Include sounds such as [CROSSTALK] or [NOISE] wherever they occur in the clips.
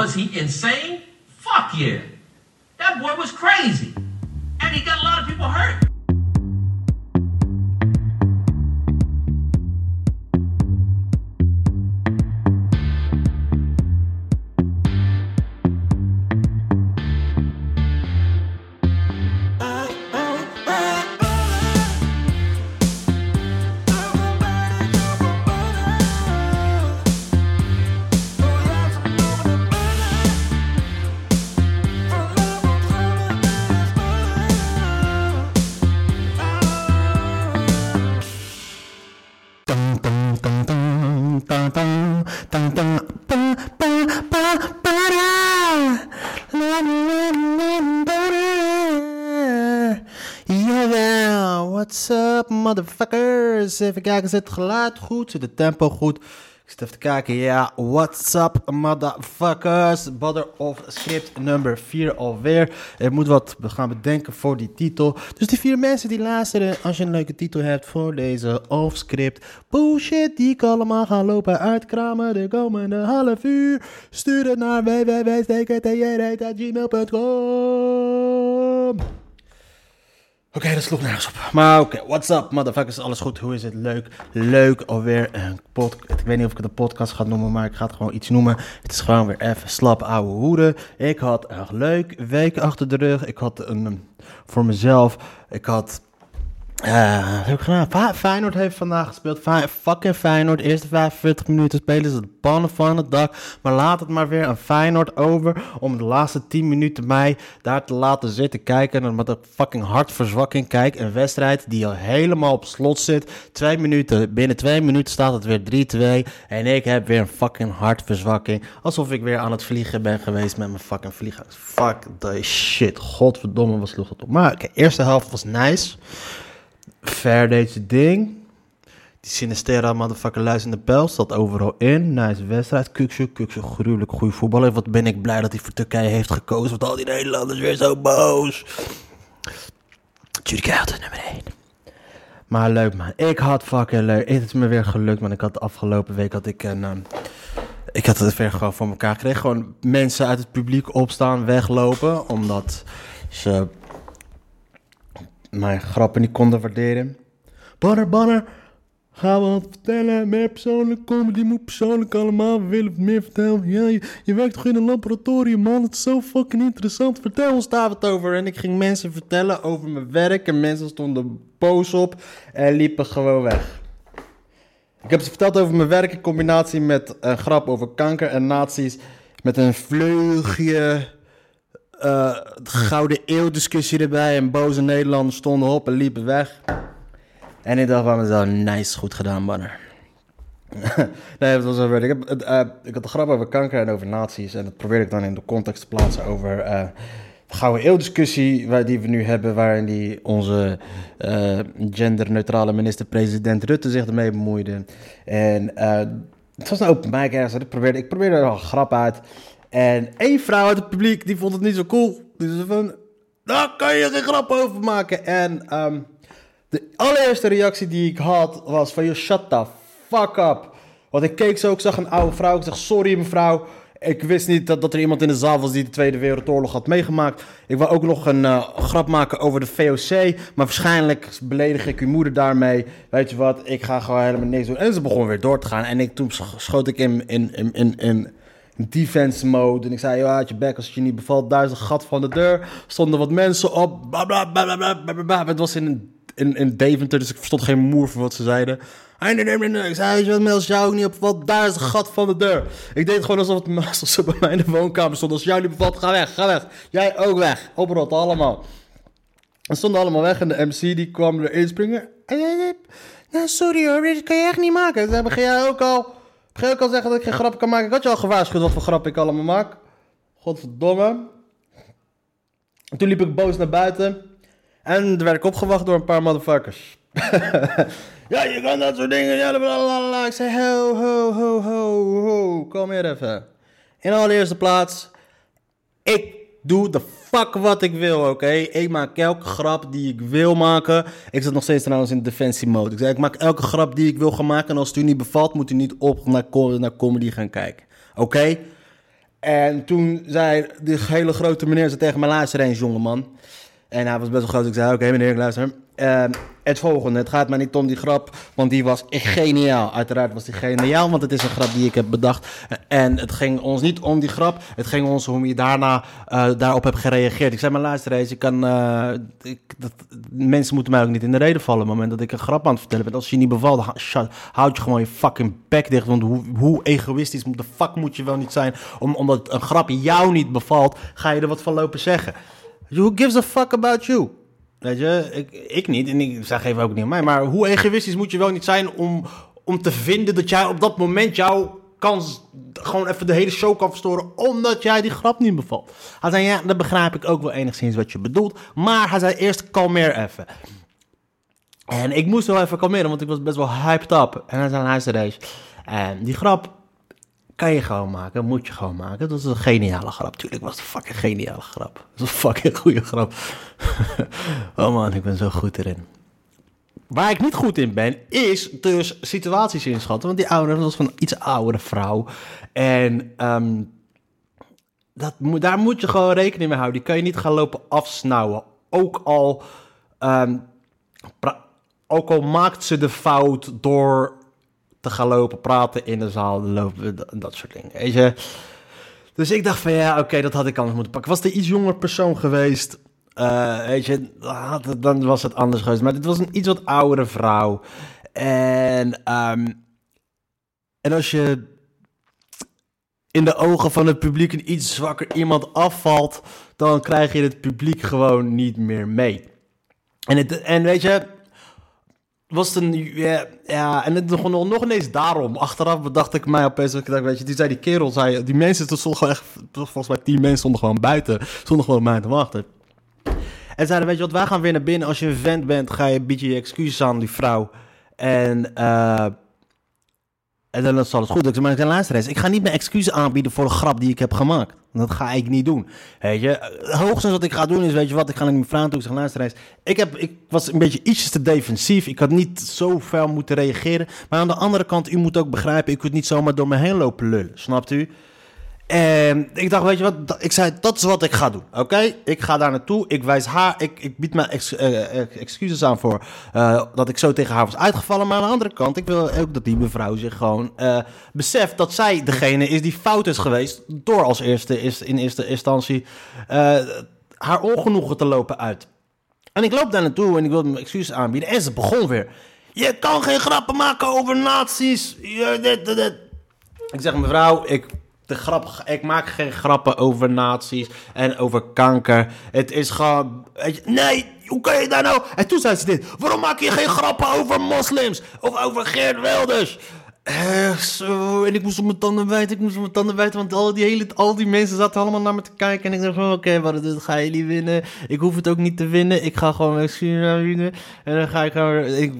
Was he insane? Fuck yeah. That boy was crazy. And he got a lot of people hurt. Even kijken, zit het geluid goed? Zit het tempo goed? Ik zit even te kijken, ja, what's up motherfuckers? Badder of script nummer 4 alweer. Er moet wat gaan bedenken voor die titel. Dus die vier mensen die luisteren, als je een leuke titel hebt voor deze off-script bullshit die ik allemaal ga lopen uitkramen de komende half uur, stuur het naar www.stekentjr.gmail.com Oké, dat sloeg nergens op. Maar oké, what's up, motherfuckers? Alles goed? Hoe is het? Leuk. Leuk alweer een podcast. Ik weet niet of ik het een podcast ga noemen, maar ik ga het gewoon iets noemen. Het is gewoon weer even slap ouwe hoeden. Ik had een leuk week achter de rug. Ik had een, voor mezelf, ik had... eh, wat heb ik gedaan? Fe- Feyenoord heeft vandaag gespeeld. Fucking Feyenoord. Eerste 45 minuten spelen ze de pannen van het dak. Maar laat het maar weer aan Feyenoord over. Om de laatste 10 minuten mij daar te laten zitten kijken. En met een fucking hartverzwakking kijk. Een wedstrijd die al helemaal op slot zit. Twee minuten. Binnen twee minuten staat het weer 3-2. En ik heb weer een fucking hartverzwakking. Alsof ik weer aan het vliegen ben geweest met mijn fucking vliegangst. Fuck the shit. Godverdomme, wat sloeg het op. Maar oké, eerste helft was nice. Ver deed ding. Die Sinistera motherfucker luisterende pijl zat overal in. Nice wedstrijd. Kuksje, Kuksje, gruwelijk goede voetballer. Wat ben ik blij dat hij voor Turkije heeft gekozen. Want al die Nederlanders weer zo boos. Judy Kuijten, nummer 1. Maar leuk man. Ik had fucking leuk. Het is me weer gelukt man. Ik had de afgelopen week had ik een... ehm, ik had het weer gewoon voor elkaar gekregen. Gewoon mensen uit het publiek opstaan, weglopen. Omdat ze mijn grappen niet konden waarderen. Banner, banner. We wat vertellen? Meer persoonlijk comedy moet persoonlijk allemaal. Willen meer vertellen. Ja, je, je werkt toch in een laboratorium, man? Het is zo fucking interessant. Vertel ons daar wat over. En ik ging mensen vertellen over mijn werk. En mensen stonden boos op en liepen gewoon weg. Ik heb ze verteld over mijn werk in combinatie met een grap over kanker en nazi's. Met een vleugje eh, gouden eeuw discussie erbij. En boze Nederlanders stonden op en liepen weg. En ik dacht van mezelf, nice, goed gedaan, banner. [LAUGHS] nee, het was weer. Ik, eh, ik had een grap over kanker en over nazi's. En dat probeerde ik dan in de context te plaatsen over eh, de gouden eeuw-discussie die we nu hebben. Waarin die onze eh, genderneutrale minister-president Rutte zich ermee bemoeide. En eh, het was een open mic ergens. en Ik probeerde, ik probeerde er al een grap uit. En één vrouw uit het publiek, die vond het niet zo cool. Die zei van, daar kan je geen grap over maken. En ehm, de allereerste reactie die ik had was van, yo, shut the fuck up. Want ik keek zo, ik zag een oude vrouw. Ik zeg, sorry mevrouw. Ik wist niet dat, dat er iemand in de zaal was die de Tweede Wereldoorlog had meegemaakt. Ik wou ook nog een eh, grap maken over de VOC. Maar waarschijnlijk beledig ik uw moeder daarmee. Weet je wat, ik ga gewoon helemaal niks doen. En ze begon weer door te gaan. En ik, toen sch- schoot ik in, in, in, in, in defense mode. En ik zei, ja, je bek als het je niet bevalt. Daar is een gat van de deur. Stonden wat mensen op. Bla. Het was in, in, in Deventer, dus ik verstond geen moer van wat ze zeiden. Ik zei, weet je als jou niet opvalt, daar is een gat van de deur. Ik deed gewoon alsof, het, [LAUGHS] alsof ze bij mij in de woonkamer stonden. Als jou niet bevalt, ga weg, ga weg. Jij ook weg. Oprotten, allemaal. En stonden allemaal weg en de MC die kwam erin springen. Nou, sorry hoor, dit kan je echt niet maken. Ze hebben jij ook al... Ga je ook al zeggen dat ik geen grap kan maken? Ik had je al gewaarschuwd wat voor grap ik allemaal maak. Godverdomme. En toen liep ik boos naar buiten. En er werd ik opgewacht door een paar motherfuckers. [LAUGHS] ja, je kan dat soort dingen. Ja, blablabla. Ik zei, ho, ho, ho, ho, ho. Kom hier even. In allereerste plaats, ik doe de fuck wat ik wil, oké? Ik maak elke grap die ik wil maken. Ik zit nog steeds trouwens in defensie mode. Ik zei, ik maak elke grap die ik wil gaan maken. En als het u niet bevalt, moet u niet op naar, naar comedy gaan kijken. Oké? En toen zei die hele grote meneer zei tegen me, luister eens jongeman. En hij was best wel groot. Ik zei, oké meneer, luister. Uh, het volgende, het gaat maar niet om die grap, want die was echt geniaal. Uiteraard was die geniaal, want het is een grap die ik heb bedacht. En het ging ons niet om die grap, het ging ons om hoe je daarna uh, daarop hebt gereageerd. Ik zei, maar luister eens, ik kan, uh, ik, dat, mensen moeten mij ook niet in de reden vallen op het moment dat ik een grap aan het vertellen ben. Als je niet bevalt, houd je gewoon je fucking bek dicht. Want hoe, hoe egoïstisch de fuck moet je wel niet zijn, om, omdat een grap jou niet bevalt, ga je er wat van lopen zeggen. Who gives a fuck about you? Weet je, ik, niet. En ik zeg even ook niet aan mij. Maar hoe egoïstisch moet je wel niet zijn om, om te vinden dat jij op dat moment jouw kans gewoon even de hele show kan verstoren. Omdat jij die grap niet bevalt. Hij zei, ja, dan begrijp ik ook wel enigszins wat je bedoelt. Maar hij zei eerst, kalmeer even. En ik moest wel even kalmeren, want ik was best wel hyped up. En hij zei, luister deze. En die grap kan je gewoon maken, moet je gewoon maken. Dat is een geniale grap. Tuurlijk was het een fucking geniale grap. Dat is een fucking goede grap. [LAUGHS] oh man, ik ben zo goed erin. Waar ik niet goed in ben, is dus situaties inschatten. Want die ouder, was van een iets oudere vrouw. En um, dat, daar moet je gewoon rekening mee houden. Die kan je niet gaan lopen afsnauwen. Ook al, um, ook al maakt ze de fout door te gaan lopen praten in de zaal, lopen, dat soort dingen. Weet je? Dus ik dacht van ja, oké, dat had ik anders moeten pakken. Was er iets jonger persoon geweest, uh, weet je, dan was het anders geweest. Maar dit was een iets wat oudere vrouw. En, um, en als je in de ogen van het publiek een iets zwakker iemand afvalt, dan krijg je het publiek gewoon niet meer mee. En, het, en weet je, was een, ja, en het nog, nog ineens daarom. Achteraf bedacht ik mij opeens, ik dacht, weet je, die zei die kerel, zei, die mensen, stonden gewoon echt, volgens mij tien mensen stonden gewoon buiten, stonden gewoon mij te wachten. En zeiden, weet je wat, wij gaan weer naar binnen. Als je een vent bent, ga je, bied je excuses aan die vrouw. En, uh, en dan zal het goed. Ik zei, maar luister ik ga niet mijn excuses aanbieden voor de grap die ik heb gemaakt. Dat ga ik niet doen. Weet je, hoogstens wat ik ga doen is, weet je wat, ik ga naar mijn vrouw toe. Ik zeg, luister ik, heb, ik was een beetje ietsjes te defensief. Ik had niet zo fel moeten reageren. Maar aan de andere kant, u moet ook begrijpen, ik moet niet zomaar door me heen lopen lullen. Snapt u? En ik dacht, weet je wat, ik zei, dat is wat ik ga doen. Oké, ik ga daar naartoe. Ik wijs haar, ik, ik bied mijn ex, uh, excuses aan voor uh, dat ik zo tegen haar was uitgevallen. Maar aan de andere kant, ik wil ook dat die mevrouw zich gewoon beseft dat zij degene is die fout is geweest. Door als eerste is, in eerste instantie haar ongenoegen te lopen uit. En ik loop daar naartoe en ik wil mijn excuses aanbieden. En ze begon weer. Je kan geen grappen maken over nazi's. Ik zeg, mevrouw, ik de grap, ik maak geen grappen over nazi's en over kanker. Het is gewoon. Nee, hoe kan je daar nou? En toen zei ze dit. Waarom maak je geen grappen over moslims? Of over Geert Wilders? Eh. En ik moest op mijn tanden wijten, ik moest op mijn tanden wijten, want al die, hele, al die mensen zaten allemaal naar me te kijken. En ik dacht oké, okay, wat dit ga jullie winnen. Ik hoef het ook niet te winnen. Ik ga gewoon. En dan ga ik gewoon... Ik,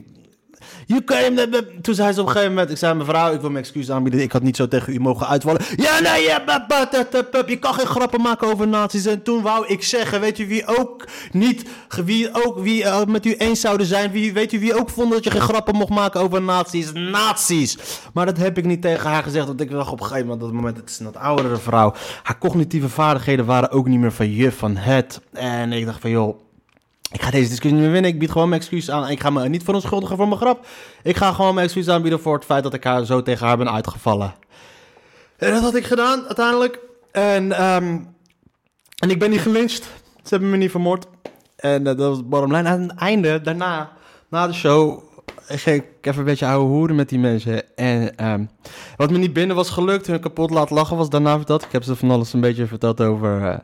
Toen zei ze op een gegeven moment, ik zei mevrouw, ik wil mijn excuus aanbieden, ik had niet zo tegen u mogen uitvallen. Ja, nee, ja, je kan geen grappen maken over nazi's. En toen wou ik zeggen, weet u wie ook niet, wie ook, wie uh, met u eens zouden zijn, wie, weet u wie ook vond dat je geen grappen mocht maken over nazi's? Nazi's! Maar dat heb ik niet tegen haar gezegd, want ik dacht op een gegeven moment, dat moment, het is een wat oudere vrouw. Haar cognitieve vaardigheden waren ook niet meer van je, van het. En ik dacht van, joh ik ga deze discussie niet meer winnen. Ik bied gewoon mijn excuus aan. Ik ga me niet verontschuldigen voor mijn grap. Ik ga gewoon mijn excuus aanbieden voor het feit dat ik haar zo tegen haar ben uitgevallen. En dat had ik gedaan uiteindelijk. En, um, en ik ben niet gelyncht. Ze hebben me niet vermoord. En uh, dat was bottom line. Aan het einde, daarna, na de show, ging ik even een beetje ouwe hoeren met die mensen. En um, wat me niet binnen was gelukt, hun kapot laten lachen was daarna verteld. Ik heb ze van alles een beetje verteld over... Uh,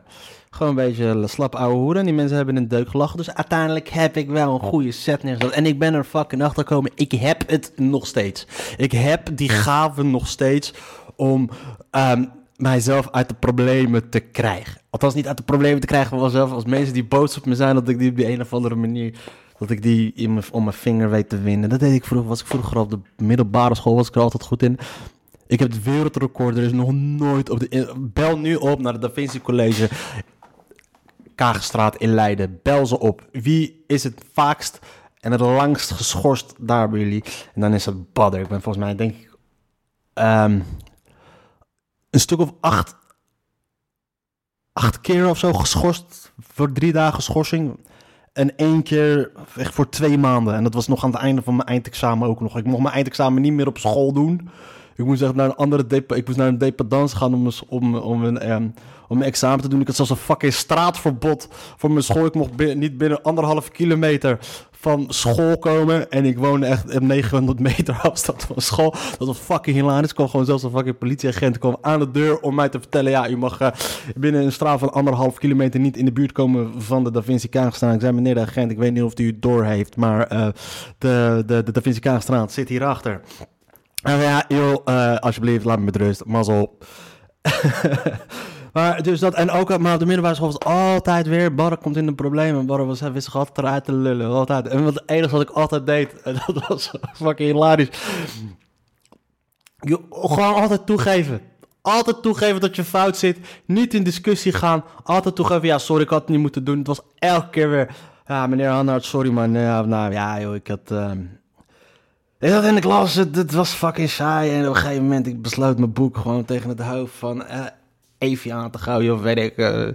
gewoon een beetje slap ouwe hoeren. Die mensen hebben een deuk gelachen. Dus uiteindelijk heb ik wel een goede set neergezet. En ik ben er fucking achter gekomen. Ik heb het nog steeds. Ik heb die gave nog steeds om um, mijzelf uit de problemen te krijgen. Althans, niet uit de problemen te krijgen van mezelf. Als mensen die boos op me zijn, dat ik die op de een of andere manier. Dat ik die in mijn, om mijn vinger weet te winnen. Dat deed ik vroeger. Was ik vroeger op de middelbare school. Was ik er altijd goed in. Ik heb het wereldrecord. Er is nog nooit op de. Bel nu op naar het Da Vinci College. Kaagstraat in Leiden. Bel ze op. Wie is het vaakst en het langst geschorst daar bij jullie? En dan is het Badder. Ik ben volgens mij, denk ik, um, een stuk of acht acht keer of zo geschorst. Voor drie dagen schorsing. En één keer echt voor twee maanden. En dat was nog aan het einde van mijn eindexamen ook nog. Ik mocht mijn eindexamen niet meer op school doen. Ik moest naar een andere depa ik moest naar een dependance gaan om, om, om, een, ehm, om mijn examen te doen. Ik had zelfs een fucking straatverbod voor mijn school. Ik mocht niet binnen anderhalf kilometer van school komen. En ik woonde echt op 900 meter [LAUGHS] afstand van school. Dat was fucking hilarisch. Er kwam gewoon zelfs een fucking politieagent kwam aan de deur om mij te vertellen... ja, u mag eh, binnen een straal van anderhalf kilometer niet in de buurt komen van de Da Vinci Kaagstraat. Ik zei, meneer de agent, ik weet niet of u het door heeft... maar eh, de, de, de Da Vinci Kaagstraat zit hierachter. En ja, joh, eh, alsjeblieft, laat me met rust. Mazzel. [LAUGHS] maar dus dat, en ook, maar op de middelbare was altijd weer, Barre komt in de problemen. Barre was, hij wist altijd eruit te lullen, altijd. En wat het enige wat ik altijd deed, [LAUGHS] en dat was fucking hilarisch. Je, gewoon altijd toegeven. Altijd toegeven dat je fout zit. Niet in discussie gaan. Altijd toegeven, ja, sorry, ik had het niet moeten doen. Het was elke keer weer, ja, meneer Hannaert, sorry. Ja, nou ja, joh, ik had... ehm, ik zat in de klas, het, het was fucking saai. En op een gegeven moment, ik besloot mijn boek gewoon tegen het hoofd van eh Evie aan te gooien. Of weet ik, eh,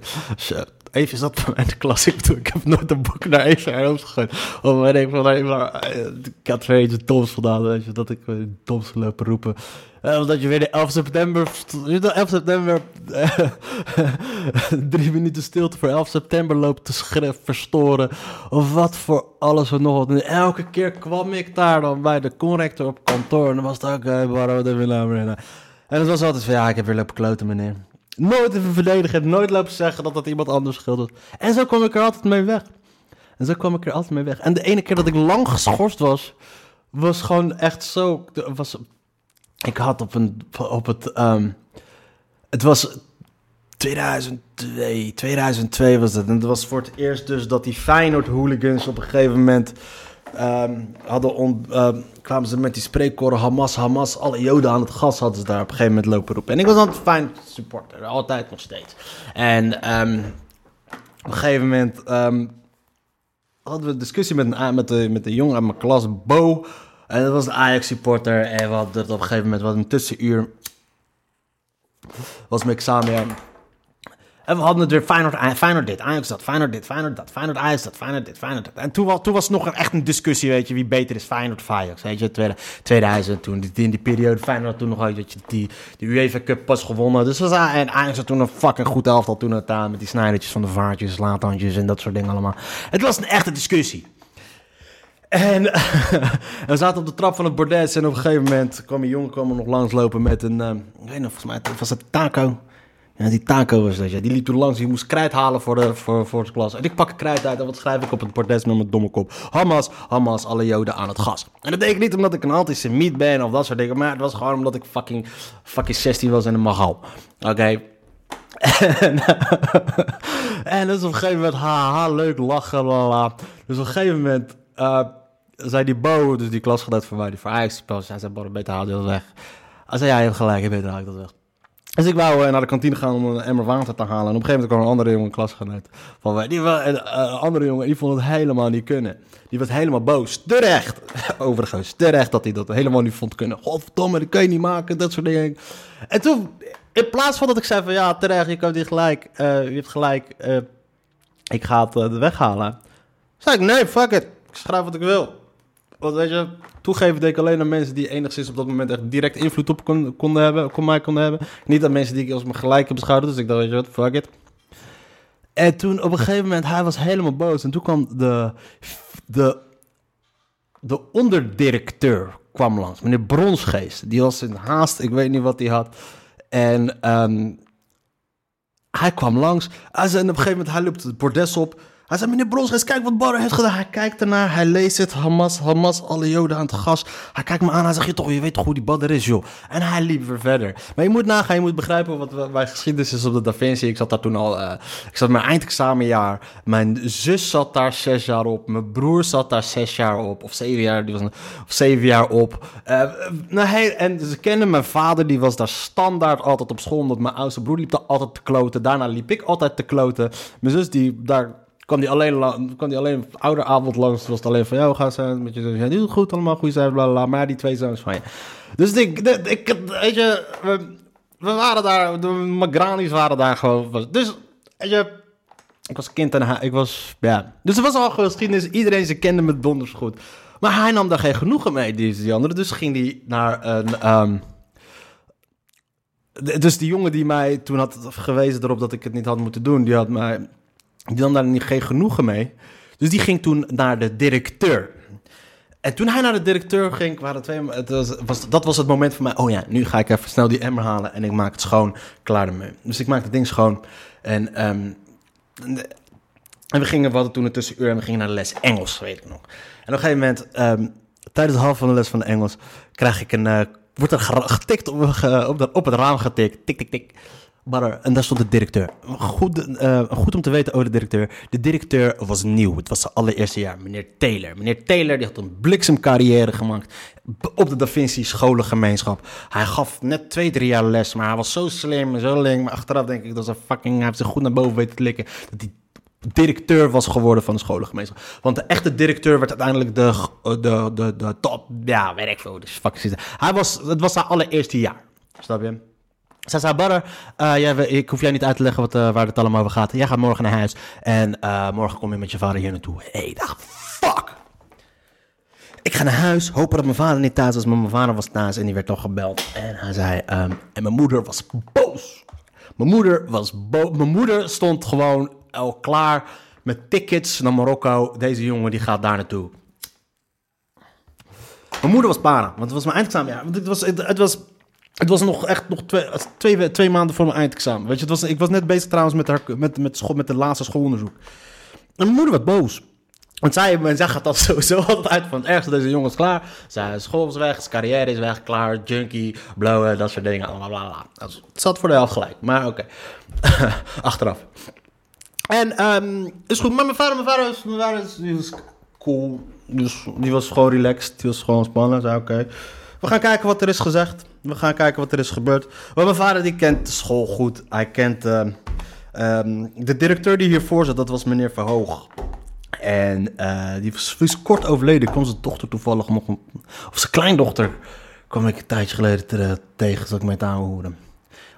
Evie zat bij de klas. Ik bedoel, ik heb nooit een boek naar haar hoofd gegooid. Weet ik van, nee, maar, eh, ik had weer iets doms gedaan, weet dat ik eh, doms gelopen roepen. Eh, omdat je weer de 11 september, je weet wel, 11 september, [LAUGHS] drie minuten stilte voor 11 september loopt te schreef, verstoren. Of wat voor alles en nog wat. En elke keer kwam ik daar dan bij de corrector op kantoor. En dan was het ook, eh, waarom weer? En het was altijd van, ja, ik heb weer lopen kloten, meneer. Nooit even verdedigen, nooit lopen zeggen dat dat iemand anders schuld is. En zo kwam ik er altijd mee weg. En zo kwam ik er altijd mee weg. En de ene keer dat ik lang geschorst was, was gewoon echt zo... Was, ik had op, een, op het... ehm, het was 2002, 2002 was het. En het was voor het eerst dus dat die Feyenoord hooligans op een gegeven moment... ehm, hadden ehm, kwamen ze met die spreekkoren Hamas, Hamas. Alle joden aan het gas hadden ze daar op een gegeven moment lopen roepen. En ik was altijd een fijn supporter, altijd nog steeds. En ehm, op een gegeven moment hadden we een discussie met, een, met, de, met de jongen uit mijn klas, Bo. En dat was een Ajax-supporter. En we hadden op een gegeven moment, hadden een tussenuur. Was mijn examenjaar. En we hadden het weer Feyenoord, Feyenoord dit, Ajax dat, Feyenoord dit, Feyenoord dat, Feyenoord Ajax dat, Feyenoord dit, Feyenoord dat. En toen, wa- toen was het nog echt een discussie, weet je, wie beter is, Feyenoord of Ajax. Weet je, 2000 toen, in die periode, Feyenoord toen nog, weet je, die, die UEFA Cup pas gewonnen. Dus was, en Ajax had toen een fucking goed elftal toen aan, met die snijdertjes van de vaartjes, laathandjes en dat soort dingen allemaal. Het was een echte discussie. En [LAUGHS] we zaten op de trap van het bordes en op een gegeven moment kwam een jongen kwam er nog langslopen met een, ehm, ik weet nog, volgens mij was het taco. Ja, die taco was dat, ja. Die liep toen langs, die moest krijt halen voor de, voor, voor de klas. En ik pak krijt uit en wat schrijf ik op het bordes met mijn domme kop? Hamas, Hamas, alle joden aan het gas. En dat deed ik niet omdat ik een antisemiet ben of dat soort dingen, maar het was gewoon omdat ik fucking, fucking 16 was en een magal. Oké. En, [LAUGHS] en dus op een gegeven moment, haha, leuk lachen, lala. Dus op een gegeven moment eh, zei die Bo, dus die klasgenoot van mij, die voor Ajax speelde, hij zei, Bo, beter haal je dat weg. Hij zei, ja, je hebt gelijk, beter haal ik dat weg. Dus ik wou eh, naar de kantine gaan om een emmer water te halen. En op een gegeven moment kwam een andere jongen, een klasgenoot van mij. Die, wa- en, eh, een andere jongen, die vond het helemaal niet kunnen. Die was helemaal boos. Terecht. [LAUGHS] Overigens, terecht dat hij dat helemaal niet vond kunnen. Godverdomme, dat kan je niet maken, dat soort dingen. En toen, in plaats van dat ik zei van ja, terecht, je kan niet gelijk. eh, je hebt gelijk, eh, ik ga het weghalen. Zei ik, nee, fuck it. Ik schrijf wat ik wil. Want weet je, toegeven deed ik alleen aan mensen die enigszins op dat moment echt direct invloed op kon, konden hebben, kon mij konden hebben. Niet aan mensen die ik als mijn gelijke beschouwde. Dus ik dacht, weet je wat, fuck it. En toen op een gegeven moment, hij was helemaal boos. En toen kwam de, de, de onderdirecteur kwam langs, meneer Bronsgeest. Die was in haast, ik weet niet wat hij had. En ehm, hij kwam langs. En op een gegeven moment, hij loopt het bordes op. Hij zei, meneer Bronsgeest, kijk wat Barre heeft gedaan. Hij kijkt ernaar, hij leest het. Hamas, Hamas, alle joden aan het gas. Hij kijkt me aan, hij zegt, je, toch, je weet toch hoe die Badr is, joh. En hij liep weer verder. Maar je moet nagaan, je moet begrijpen wat mijn geschiedenis is op de Da Vinci. Ik zat daar toen al, eh, ik zat mijn eindexamenjaar. Mijn zus zat daar zes jaar op. Mijn broer zat daar zes jaar op. Of zeven jaar, die was of zeven jaar op. Eh, nou, hij, en ze kenden mijn vader, die was daar standaard altijd op school. Omdat mijn oudste broer liep daar altijd te kloten. Daarna liep ik altijd te kloten. Mijn zus, die daar kwam die alleen, kwam die alleen ouderavond langs. Was het alleen van, gaat het zijn met je zus? Ja, het goed allemaal, goede zijn, bla, bla. Maar die twee zoons van je. Dus ik, ik, weet je, we, waren daar, de Magranis waren daar gewoon. Dus weet je, ik was kind en hij, ik was, ja. Dus er was al geschiedenis, iedereen ze kende me donders goed. Maar hij nam daar geen genoegen mee, die, die andere. Dus ging hij naar een, ehm, dus die jongen die mij toen had gewezen erop dat ik het niet had moeten doen, die had mij, die nam daar geen genoegen mee. Dus die ging toen naar de directeur. En toen hij naar de directeur ging, waren twee, het was, was, dat was het moment voor mij. Oh ja, nu ga ik even snel die emmer halen en ik maak het schoon, klaar ermee. Dus ik maak het ding schoon. En, ehm, en we gingen, we hadden toen een tussenuur en we gingen naar de les Engels, weet ik nog. En op een gegeven moment, ehm, tijdens het half van de les van de Engels, krijg ik een, eh, wordt er getikt op, de- op het raam getikt. Tik, tik, tik. En daar stond de directeur. Goed, eh, goed om te weten over de directeur. De directeur was nieuw. Het was zijn allereerste jaar. Meneer Taylor. Meneer Taylor die had een bliksemcarrière gemaakt op de Da Vinci scholengemeenschap. Hij gaf net twee, drie jaar les, maar hij was zo slim en zo link. Maar achteraf denk ik dat ze fucking, hij heeft zich goed naar boven weten te likken. Dat hij directeur was geworden van de scholengemeenschap. Want de echte directeur werd uiteindelijk de, de, de, de top, ja, weet. Dus fuck is het. Hij was, het was zijn allereerste jaar. Snap je? Zei, Badder, eh, jij, ik hoef jij niet uit te leggen wat, eh, waar het allemaal over gaat. Jij gaat morgen naar huis en eh, morgen kom je met je vader hier naartoe. Hé, hey, dacht, fuck! Ik ga naar huis, hopen dat mijn vader niet thuis was, maar mijn vader was thuis en die werd toch gebeld. En hij zei, ehm, en mijn moeder was boos. Mijn moeder was boos. Mijn moeder stond gewoon al klaar met tickets naar Marokko. Deze jongen die gaat daar naartoe. Mijn moeder was para, want het was mijn eindexamen. Ja, want het was, het was, het was nog echt nog twee, twee, twee maanden voor mijn eindexamen. Weet je, het was, ik was net bezig trouwens met, met, met, school, met de laatste schoolonderzoek. En mijn moeder werd boos. Want zij, en zij gaat dat [LAUGHS] sowieso altijd uit van het ergste, deze jongen is klaar. Zijn school is weg, zijn carrière is weg, klaar, junkie, blowen, dat soort dingen. Bla, bla, bla. Dus het zat voor de helft gelijk, maar oké. [LAUGHS] Achteraf. En, ehm is goed, maar mijn vader, mijn vader, mijn vader cool. Dus die was gewoon relaxed, die was gewoon spannend. Zei oké, we gaan kijken wat er is gezegd. We gaan kijken wat er is gebeurd. Mijn vader die kent de school goed. Hij kent ehm, ehm, de directeur die hiervoor zat, dat was meneer Verhoog. En eh, die was, kort overleden. Kwam zijn dochter toevallig nog, of zijn kleindochter, kwam ik een tijdje geleden te- tegen, zat ik mee te aanhoren.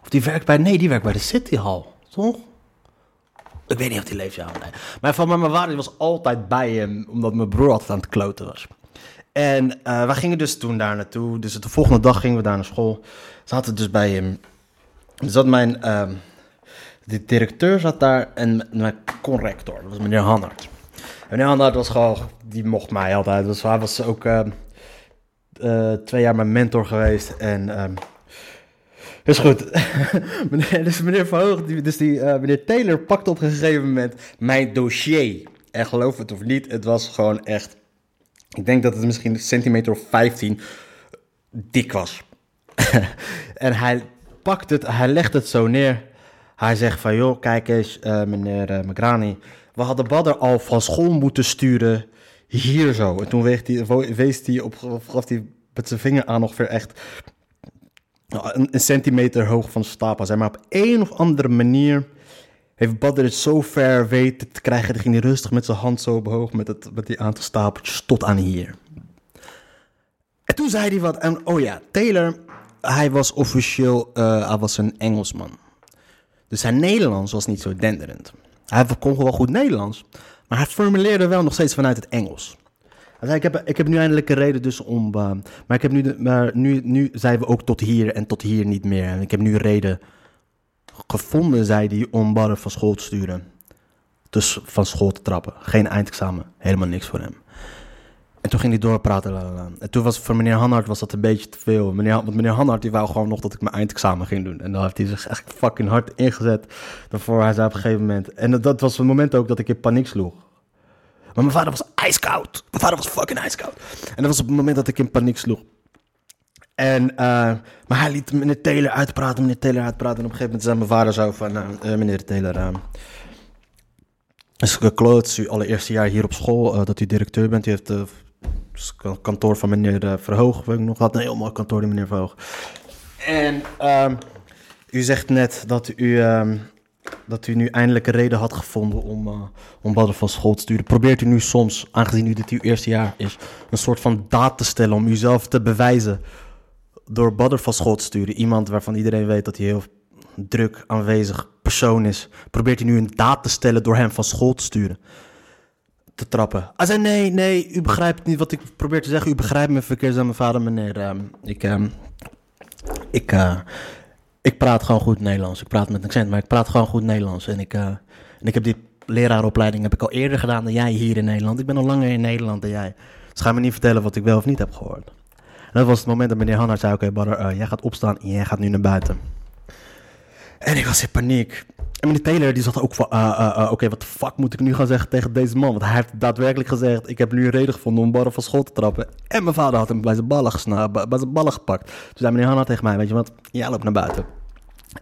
Of die werkt bij, nee, die werkt bij de City Hall, toch? Ik weet niet of die leeft, ja. Nee. Maar van mijn vader was altijd bij hem, omdat mijn broer altijd aan het kloten was. En eh wij gingen dus toen daar naartoe. Dus de volgende dag gingen we daar naar school. Zaten dus bij hem. Zat mijn... ehm, de directeur zat daar en mijn corrector. Dat was meneer Hannard. En meneer Hannard was gewoon... Die mocht mij altijd. Dus hij was ook ehm, eh, twee jaar mijn mentor geweest. En... ehm, is goed. [LAUGHS] meneer, dus meneer Verhoog, die, dus die, eh, meneer Taylor pakte op een gegeven moment mijn dossier. En geloof het of niet, het was gewoon echt... Ik denk dat het misschien een centimeter of 15 dik was. [LAUGHS] en hij pakt het, hij legt het zo neer. Hij zegt van, joh, kijk eens, eh, meneer uh. We hadden Badder al van school moeten sturen hier zo. En toen hij, wo- wees hij op, gaf hij met zijn vinger aan ongeveer echt een, centimeter hoog van stapel zijn. Maar op een of andere manier heeft Badr het zo ver weten te krijgen. Dan ging hij rustig met zijn hand zo omhoog met, het, met die aantal stapeltjes tot aan hier. En toen zei hij wat. En oh ja, Taylor, hij was officieel, eh, hij was een Engelsman. Dus zijn Nederlands was niet zo denderend. Hij kon wel goed Nederlands, maar hij formuleerde wel nog steeds vanuit het Engels. Hij zei, ik heb, ik heb nu eindelijk een reden dus om... uh, maar ik heb nu, maar nu, nu zijn we ook tot hier en tot hier niet meer. En ik heb nu een reden gevonden, zei hij, om Barre van school te sturen. Dus van school te trappen. Geen eindexamen. Helemaal niks voor hem. En toen ging hij doorpraten. Lalala. En toen was voor meneer Hannard was dat een beetje te veel. Meneer, want meneer Hannard die wou gewoon nog dat ik mijn eindexamen ging doen. En dan heeft hij zich echt fucking hard ingezet. Daarvoor hij zei op een gegeven moment... En dat, dat was het moment ook dat ik in paniek sloeg. Maar mijn vader was ijskoud. Mijn vader was fucking ijskoud. En dat was op het moment dat ik in paniek sloeg. En, uh, maar hij liet meneer Taylor uitpraten, meneer Taylor uitpraten. En op een gegeven moment zei mijn vader zo van, uh, meneer Taylor... Is gekloot, uw allereerste jaar hier op school, dat u directeur bent. U heeft het kantoor van meneer Verhoog, weet ik nog, had een heel mooi kantoor, die meneer Verhoog. En um, u zegt net dat u... Um, dat u nu eindelijk een reden had gevonden om, om Badr van school te sturen. Probeert u nu soms, aangezien u dit uw eerste jaar is, een soort van daad te stellen om uzelf te bewijzen door Badr van school te sturen. Iemand waarvan iedereen weet dat hij heel druk aanwezig persoon is, probeert hij nu een daad te stellen door hem van school te sturen. Te trappen. Hij zei: Nee, nee, u begrijpt niet wat ik probeer te zeggen. U begrijpt me verkeerd, zei mijn vader, meneer. ehm, ik, ehm, ik, eh, ik praat gewoon goed Nederlands. Ik praat met een accent, maar ik praat gewoon goed Nederlands. En ik, eh, en ik heb die leraaropleiding heb ik al eerder gedaan dan jij hier in Nederland. Ik ben al langer in Nederland dan jij. Dus ga me niet vertellen wat ik wel of niet heb gehoord. Dat was het moment dat meneer Hannard zei: Oké, brother, eh, jij gaat opstaan en jij gaat nu naar buiten. En ik was in paniek. En meneer Taylor die zat ook van, eh, eh, oké, wat de fuck moet ik nu gaan zeggen tegen deze man? Want hij heeft daadwerkelijk gezegd, ik heb nu een reden gevonden om Barre van school te trappen. En mijn vader had hem bij zijn ballen, gesna- bij zijn ballen gepakt. Toen zei meneer Hanna tegen mij, weet je wat, jij loopt naar buiten.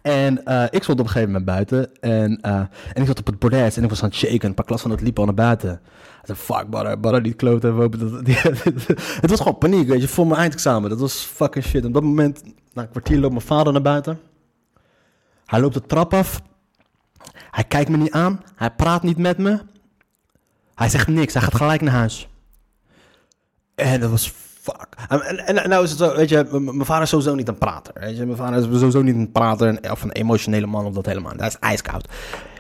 En ik stond op een gegeven moment buiten en, en ik zat op het bordes en ik was aan het shaken. Een paar klas van het liep al naar buiten. Zei, fuck, die kloten. we hopen dat- [LAUGHS] het was gewoon paniek, weet je, voor mijn eindexamen. Dat was fucking shit. Op dat moment, na een kwartier loopt mijn vader naar buiten. Hij loopt de trap af. Hij kijkt me niet aan. Hij praat niet met me. Hij zegt niks. Hij gaat gelijk naar huis. En dat was fuck. En, en, en nou is het zo, weet je, mijn vader is sowieso niet een prater. Weet je, mijn vader is sowieso niet een prater of een emotionele man of dat helemaal. Dat is ijskoud.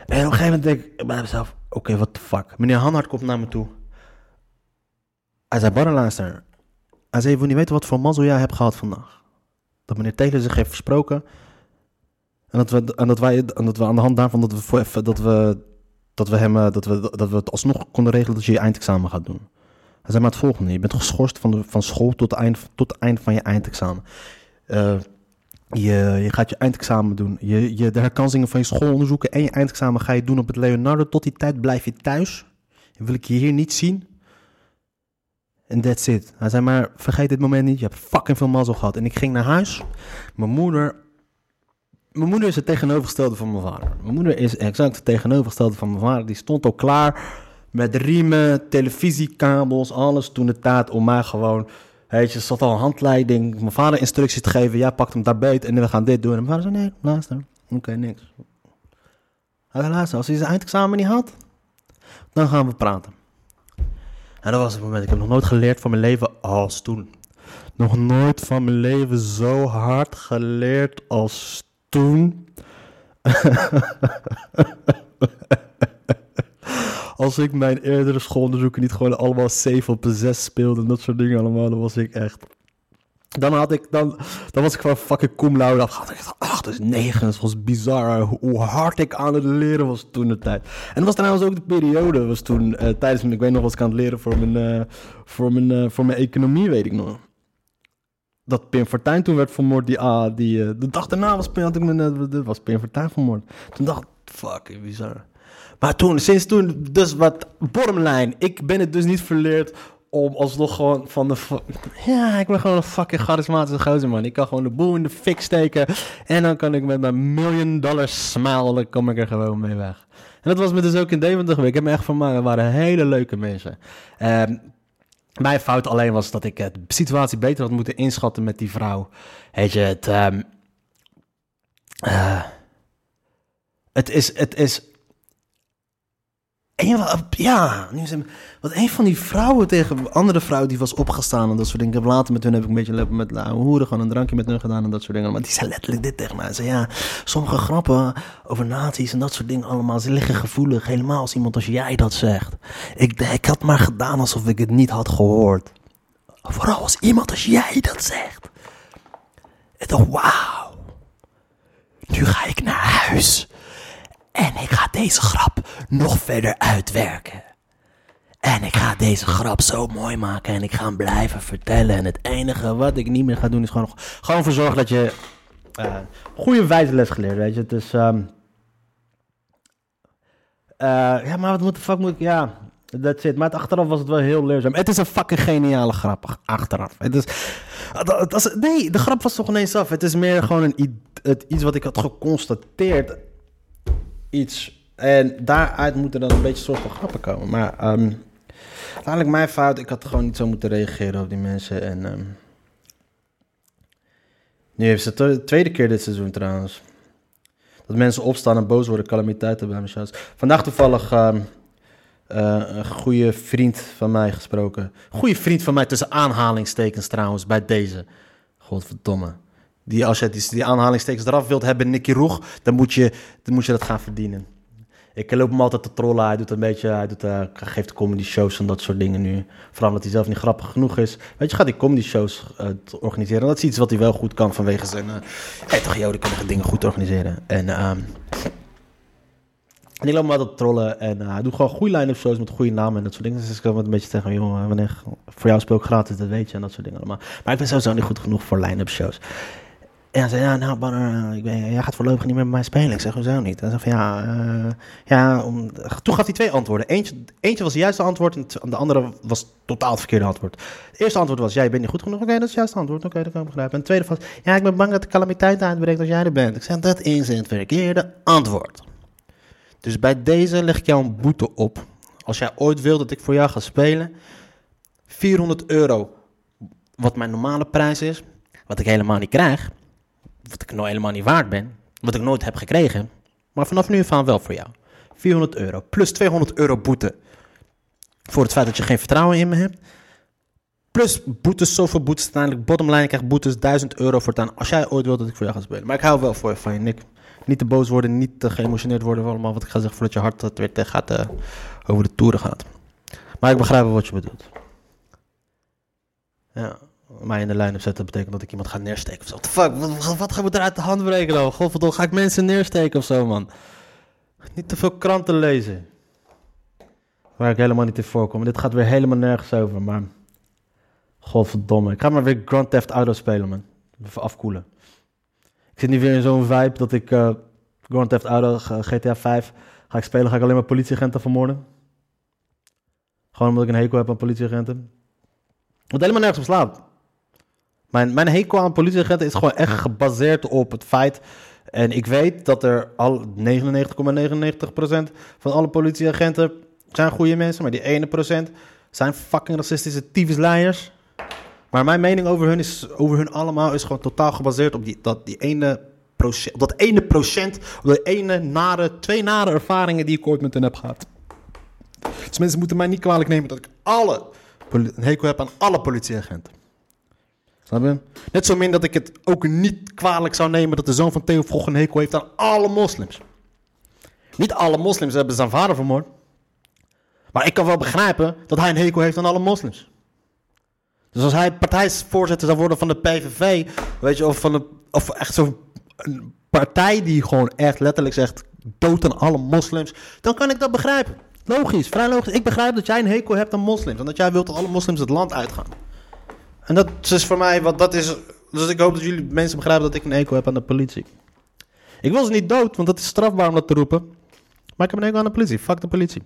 En op een gegeven moment denk ik bij mezelf, oké, what the fuck. Meneer Hanhard komt naar me toe. Hij zei, Barre, luister. Hij zei, je wil niet weten wat voor mazzel jij hebt gehad vandaag. Dat meneer Taylor zich heeft versproken. En dat we, en dat wij, en dat we aan de hand daarvan dat we, dat we, dat we hem, eh, dat we, dat we het alsnog konden regelen dat je je eindexamen gaat doen. Hij zei maar het volgende: je bent geschorst van, de, van school tot het eind, tot het eind van je eindexamen. Eh, je, je gaat je eindexamen doen. Je, je, de herkansingen van je schoolonderzoeken en je eindexamen ga je doen op het Leonardo. Tot die tijd blijf je thuis. Wil ik je hier niet zien. En that's it. Hij zei maar, vergeet dit moment niet. Je hebt fucking veel mazzel gehad. En ik ging naar huis. Mijn moeder mijn moeder is het tegenovergestelde van mijn vader. Mijn moeder is exact het tegenovergestelde van mijn vader. Die stond al klaar met riemen, televisiekabels, alles toen de tijd om mij gewoon... Weet je, er zat al een handleiding, mijn vader instructies te geven. Jij pakt hem daar beet en we gaan dit doen. En mijn vader zei, nee, luister. Oké, niks. Hij zei, als hij zijn eindexamen niet had, dan gaan we praten. En dat was het moment. Ik heb nog nooit geleerd van mijn leven als toen. Nog nooit van mijn leven zo hard geleerd als toen. [LAUGHS] Als ik mijn eerdere schoolonderzoeken niet gewoon allemaal 7 op een 6 speelde en dat soort dingen allemaal, dan was ik echt. Dan had ik, dan, dan was ik gewoon fucking cum laude. Dan had ik echt 8, dus 9. Het was bizar hoe hard ik aan het leren was toen de tijd. En dat was trouwens ook de periode, was toen eh, tijdens ik weet nog, was ik aan het leren voor mijn, eh, voor mijn, eh, voor mijn economie, weet ik nog dat Pim Fortuyn toen werd vermoord. Die, ah, die, de dag daarna was had ik me, was Pim Fortuyn vermoord. Toen dacht ik, fuck, bizar. Maar toen, sinds toen, dus wat, bottomline. Ik ben het dus niet verleerd om alsnog gewoon van de... Ja, ik ben gewoon een fucking charismatische gozer, man. Ik kan gewoon de boel in de fik steken. En dan kan ik met mijn million dollar smile, kom ik er gewoon mee weg. En dat was me dus ook in Deventer geweest. Ik heb me echt vermaakt. Het waren hele leuke mensen. Ehm, mijn fout alleen was dat ik de situatie beter had moeten inschatten met die vrouw. Weet je, het... ehm, eh, het is... Het is een ja, nu zijn, wat een van die vrouwen tegen andere vrouw die was opgestaan en dat soort dingen. Ik heb later met hun heb ik een beetje met lauwe hoeren, gewoon een drankje met hun gedaan en dat soort dingen. Maar die zei letterlijk dit tegen mij. Ze ja, sommige grappen over nazi's en dat soort dingen allemaal, ze liggen gevoelig. Helemaal als iemand als jij dat zegt. Ik, ik had maar gedaan alsof ik het niet had gehoord. Vooral als iemand als jij dat zegt. Ik dacht, wauw. Nu ga ik naar huis. En ik ga deze grap nog verder uitwerken. En ik ga deze grap zo mooi maken en ik ga hem blijven vertellen. En het enige wat ik niet meer ga doen is gewoon, gewoon ervoor zorgen dat je eh goede wijze les geleerd, weet je. Het is, ehm, eh, ja, maar wat de fuck moet ik, ja, that's it. Maar het achteraf was het wel heel leerzaam. Het is een fucking geniale grap, achteraf. Het is, het, nee, de grap was toch ineens af. Het is meer gewoon een, iets wat ik had geconstateerd iets. En daaruit moeten dan een beetje soort van grappen komen. Maar ehm uiteindelijk mijn fout. Ik had gewoon niet zo moeten reageren op die mensen. En ehm, nu heeft ze de tweede keer dit seizoen trouwens. Dat mensen opstaan en boos worden, calamiteiten bij mijn. Vandaag toevallig ehm, eh, een goede vriend van mij gesproken. Goede vriend van mij tussen aanhalingstekens trouwens, bij deze. Godverdomme. Die, als je die, die aanhalingstekens eraf wilt hebben, Nicky Roeg, dan moet, je, dan moet je dat gaan verdienen. Ik loop hem altijd te trollen. Hij doet een beetje, hij doet, uh, geeft comedy shows en dat soort dingen nu. Vooral omdat hij zelf niet grappig genoeg is. Weet je, gaat die comedy shows uh, organiseren. En dat is iets wat hij wel goed kan vanwege zijn. Uh, hey, toch, joh, die kan dingen goed organiseren. En, um, en ik loop hem altijd te trollen. En hij doet gewoon goede line-up shows met goede namen en dat soort dingen. Dus ik kan een beetje zeggen, joh, wanneer, voor jou speel ik gratis, dat weet je. En dat soort dingen allemaal. Maar ik ben sowieso niet goed genoeg voor line-up shows. En zei, ja, nou, Banner, ik ben, jij gaat voorlopig niet meer met mij spelen. Ik zeg, hoezo niet? Hij zei van, ja, uh, ja toen gaf hij twee antwoorden. Eentje, eentje was het juiste antwoord en de andere was totaal het verkeerde antwoord. Het eerste antwoord was, jij bent niet goed genoeg. Oké, dat is het juiste antwoord. Oké, dat kan ik begrijpen. En het tweede was, ja, ik ben bang dat de calamiteit uitbreekt als jij er bent. Ik zeg, dat is het verkeerde antwoord. Dus bij deze leg ik jou een boete op. Als jij ooit wil dat ik voor jou ga spelen, 400 euro, wat mijn normale prijs is, wat ik helemaal niet krijg wat ik nou helemaal niet waard ben, wat ik nooit heb gekregen, maar vanaf nu van wel voor jou. 400 euro plus 200 euro boete voor het feit dat je geen vertrouwen in me hebt. Plus boetes, zoveel boetes uiteindelijk. Bottomline, ik krijg boetes 1000 euro voor het aan als jij ooit wilt dat ik voor jou ga spelen. Maar ik hou wel voor je van je, Nick. Niet te boos worden, niet te geëmotioneerd worden allemaal wat ik ga zeggen voordat je hart het weer gaat, uh, over de toeren gaat. Maar ik begrijp wat je bedoelt. Ja mij in de lijn heb zetten, betekent dat ik iemand ga neersteken of zo. The fuck, wat, wat gaan we eruit de hand breken dan? Godverdomme, ga ik mensen neersteken of zo, man? Niet te veel kranten lezen. Waar ik helemaal niet in voorkom. Dit gaat weer helemaal nergens over, maar... Godverdomme. Ik ga maar weer Grand Theft Auto spelen, man. Even afkoelen. Ik zit nu weer in zo'n vibe dat ik uh, Grand Theft Auto, GTA 5... Ga ik spelen, ga ik alleen maar politieagenten vermoorden. Gewoon omdat ik een hekel heb aan politieagenten. Wat helemaal nergens op slaat. Mijn, mijn hekel aan politieagenten is gewoon echt gebaseerd op het feit. En ik weet dat er al 99,99% van alle politieagenten zijn goede mensen. Maar die ene procent zijn fucking racistische tyfusleiers. Maar mijn mening over hun, is, over hun allemaal is gewoon totaal gebaseerd op die, dat, die ene procent, op dat ene procent, op dat ene nare, twee nare ervaringen die ik ooit met hen heb gehad. Dus mensen moeten mij niet kwalijk nemen dat ik alle, een hekel heb aan alle politieagenten. Net zo min dat ik het ook niet kwalijk zou nemen dat de zoon van Theo Vroeg een hekel heeft aan alle moslims. Niet alle moslims hebben zijn vader vermoord. Maar ik kan wel begrijpen dat hij een hekel heeft aan alle moslims. Dus als hij partijvoorzitter zou worden van de PVV, weet je, of, van de, of echt zo'n partij die gewoon echt letterlijk zegt dood aan alle moslims, dan kan ik dat begrijpen. Logisch, vrij logisch. Ik begrijp dat jij een hekel hebt aan moslims en dat jij wilt dat alle moslims het land uitgaan. En dat is voor mij, wat dat is. Dus ik hoop dat jullie mensen begrijpen dat ik een eco heb aan de politie. Ik wil ze niet dood, want dat is strafbaar om dat te roepen. Maar ik heb een eco aan de politie. Fuck de politie.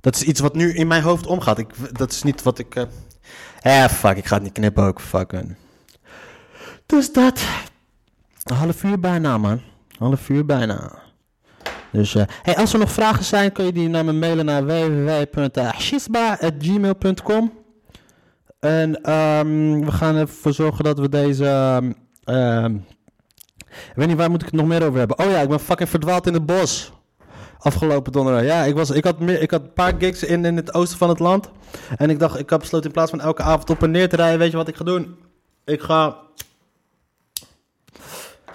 Dat is iets wat nu in mijn hoofd omgaat. Ik, dat is niet wat ik. Uh... Eh, fuck, ik ga het niet knippen ook. Fuck. Dus dat. Een half uur bijna, man. Half uur bijna. Dus uh, hey, als er nog vragen zijn, kun je die naar me mailen naar www.shisba.gmail.com. En um, we gaan ervoor zorgen dat we deze. Um, ik weet niet waar moet ik het nog meer over hebben. Oh ja, ik ben fucking verdwaald in het bos. Afgelopen donderdag. Ja, ik, was, ik, had meer, ik had een paar gigs in, in het oosten van het land. En ik dacht, ik heb besloten in plaats van elke avond op en neer te rijden. Weet je wat ik ga doen? Ik ga.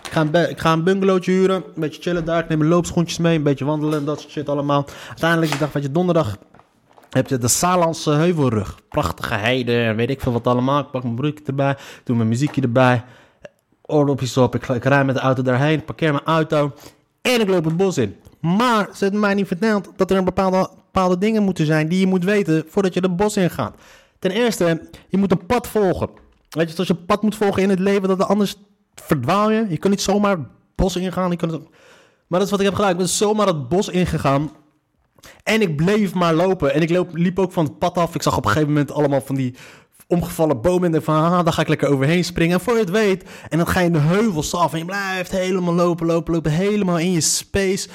Ik ga, een, ik ga bungalowtje huren. Een beetje chillen daar. Ik neem mijn loopschoentjes mee. Een beetje wandelen. Dat soort shit allemaal. Uiteindelijk, ik dacht, weet je, donderdag heb je de Saarlandse heuvelrug. Prachtige heide, weet ik veel wat allemaal. Ik pak mijn broekje erbij, doe mijn muziekje erbij. Oordopjes op, ik, ik rij met de auto daarheen, parkeer mijn auto en ik loop het bos in. Maar ze hebben mij niet verteld dat er een bepaalde, bepaalde dingen moeten zijn die je moet weten voordat je het bos in gaat. Ten eerste, je moet een pad volgen. Weet je, als je een pad moet volgen in het leven, dat anders verdwaal je. Je kan niet zomaar het bos ingaan. Je kan het... Maar dat is wat ik heb gedaan. Ik ben zomaar het bos ingegaan en ik bleef maar lopen. En ik loop, liep ook van het pad af. Ik zag op een gegeven moment allemaal van die omgevallen bomen. En van, ah, daar ga ik lekker overheen springen. En voor je het weet, en dan ga je de heuvels af. En je blijft helemaal lopen, lopen, lopen. Helemaal in je space.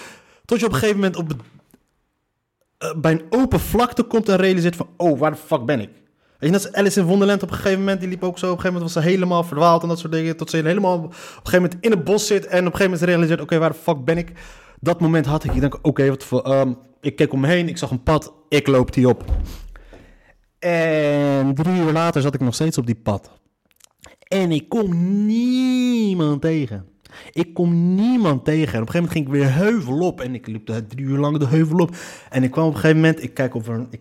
Tot je op een gegeven moment op, uh, bij een open vlakte komt en realiseert van... Oh, waar de fuck ben ik? Weet je, net als Alice in Wonderland op een gegeven moment. Die liep ook zo. Op een gegeven moment was ze helemaal verdwaald en dat soort dingen. Tot ze helemaal op een gegeven moment in het bos zit. En op een gegeven moment realiseert... Oké, waar de fuck ben ik? Dat moment had ik. Ik denk, oké, wat voor... Um, ik keek om me heen, ik zag een pad, ik loop die op. En drie uur later zat ik nog steeds op die pad. En ik kom niemand tegen. Ik kom niemand tegen. En op een gegeven moment ging ik weer heuvel op. En ik liep drie uur lang de heuvel op. En ik kwam op een gegeven moment, ik kijk over een... Ik,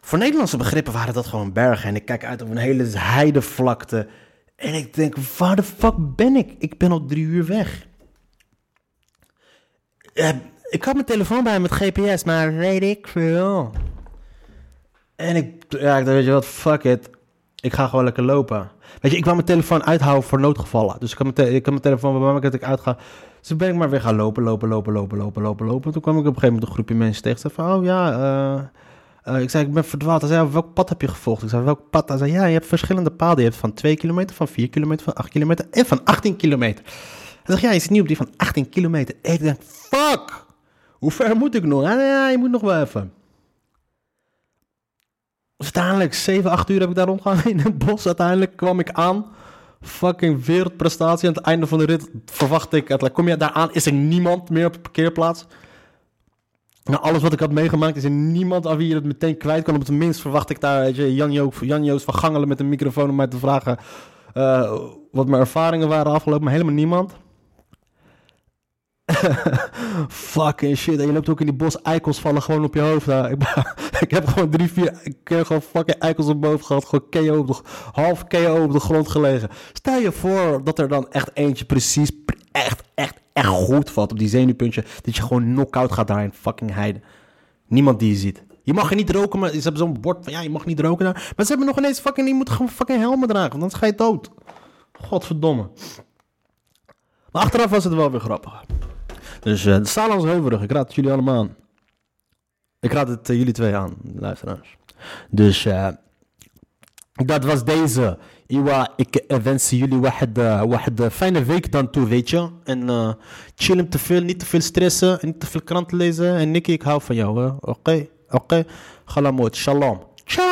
voor Nederlandse begrippen waren dat gewoon bergen. En ik kijk uit over een hele heidevlakte. En ik denk, waar de fuck ben ik? Ik ben al drie uur weg. Ik had mijn telefoon bij me met GPS, maar weet ik veel. En ik, ja, ik dacht, weet je wat, fuck it. Ik ga gewoon lekker lopen. Weet je, ik wou mijn telefoon uithouden voor noodgevallen. Dus ik had mijn, ik telefoon bij me dat ik uitga. Dus ben ik maar weer gaan lopen, lopen, lopen, lopen, lopen, lopen, lopen. Toen kwam ik op een gegeven moment een groepje mensen tegen. Ze van, oh ja, eh, eh, ik zei, ik ben verdwaald. Hij zei, welk pad heb je gevolgd? Ik zei, welk pad? Hij zei, ja, je hebt verschillende paden. Je hebt van 2 kilometer, van 4 kilometer, van 8 kilometer en van 18 kilometer. Hij zegt, ja, je zit nu op die van 18 kilometer. Ik denk, fuck, hoe ver moet ik nog? Hij zei, ja, je moet nog wel even. Dus uiteindelijk, 7, 8 uur heb ik daar rondgegaan in het bos. Uiteindelijk kwam ik aan. Fucking wereldprestatie. Aan het einde van de rit verwacht ik... uiteindelijk Kom je daar aan, is er niemand meer op de parkeerplaats. Na alles wat ik had meegemaakt, is er niemand aan wie je het meteen kwijt kan. Op het minst verwacht ik daar weet je, Jan Joost van Gangelen met een microfoon om mij te vragen... eh, wat mijn ervaringen waren afgelopen, maar helemaal niemand. [LAUGHS] Fucking shit. En je loopt ook in die bos, eikels vallen gewoon op je hoofd. Nou, ik, [LAUGHS] heb gewoon drie, vier keer gewoon fucking eikels op hoofd gehad. Gewoon KO op de, half KO op de grond gelegen. Stel je voor dat er dan echt eentje precies, pre- echt, echt, echt goed valt op die zenuwpuntje. Dat je gewoon knock-out gaat daar in fucking heide. Niemand die je ziet. Je mag er niet roken, maar ze hebben zo'n bord van ja, je mag niet roken daar. Maar ze hebben nog ineens fucking, je moet gewoon fucking helmen dragen, want anders ga je dood. Godverdomme. Maar achteraf was het wel weer grappig. Dus eh de Salans Heuvelrug, ik raad het jullie allemaal aan. Ik raad het eh, jullie twee aan, luisteraars. Dus eh, dat was deze. Ik wens jullie eh, fijne week dan toe, weet je. En eh chillen te veel, niet te veel stressen, en niet te veel kranten lezen. En Nicky, ik hou van jou, hè. Oké, oké. Galamot, shalom.